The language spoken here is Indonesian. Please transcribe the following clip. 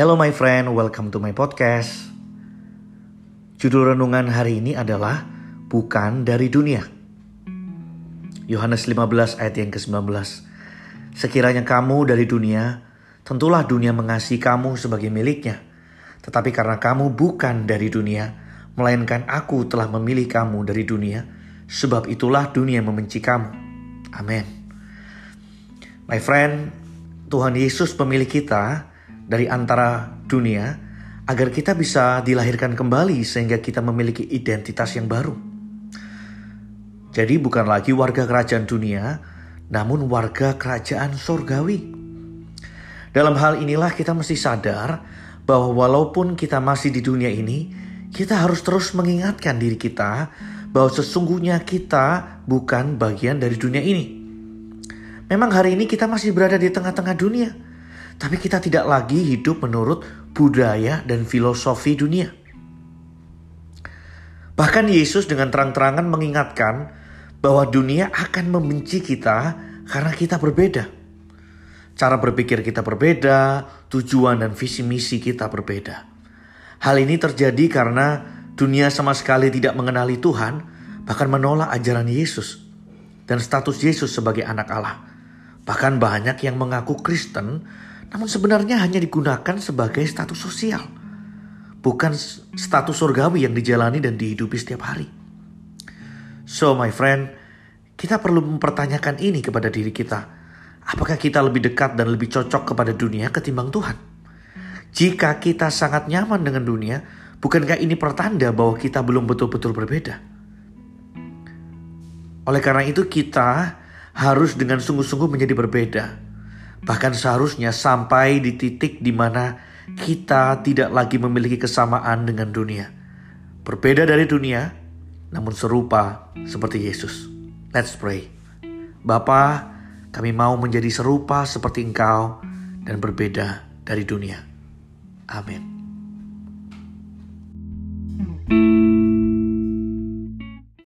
Hello my friend, welcome to my podcast. Judul renungan hari ini adalah Bukan dari dunia. Yohanes 15 ayat yang ke-19. Sekiranya kamu dari dunia, tentulah dunia mengasihi kamu sebagai miliknya. Tetapi karena kamu bukan dari dunia, melainkan aku telah memilih kamu dari dunia, sebab itulah dunia membenci kamu. Amin. My friend, Tuhan Yesus pemilih kita dari antara dunia agar kita bisa dilahirkan kembali sehingga kita memiliki identitas yang baru. Jadi bukan lagi warga kerajaan dunia, namun warga kerajaan surgawi. Dalam hal inilah kita mesti sadar bahwa walaupun kita masih di dunia ini, kita harus terus mengingatkan diri kita bahwa sesungguhnya kita bukan bagian dari dunia ini. Memang hari ini kita masih berada di tengah-tengah dunia tapi kita tidak lagi hidup menurut budaya dan filosofi dunia. Bahkan Yesus dengan terang-terangan mengingatkan bahwa dunia akan membenci kita karena kita berbeda. Cara berpikir kita berbeda, tujuan dan visi misi kita berbeda. Hal ini terjadi karena dunia sama sekali tidak mengenali Tuhan, bahkan menolak ajaran Yesus dan status Yesus sebagai anak Allah. Bahkan banyak yang mengaku Kristen namun sebenarnya hanya digunakan sebagai status sosial, bukan status surgawi yang dijalani dan dihidupi setiap hari. So my friend, kita perlu mempertanyakan ini kepada diri kita. Apakah kita lebih dekat dan lebih cocok kepada dunia ketimbang Tuhan? Jika kita sangat nyaman dengan dunia, bukankah ini pertanda bahwa kita belum betul-betul berbeda? Oleh karena itu kita harus dengan sungguh-sungguh menjadi berbeda Bahkan seharusnya sampai di titik di mana kita tidak lagi memiliki kesamaan dengan dunia. Berbeda dari dunia, namun serupa seperti Yesus. Let's pray. Bapa, kami mau menjadi serupa seperti Engkau dan berbeda dari dunia. Amin.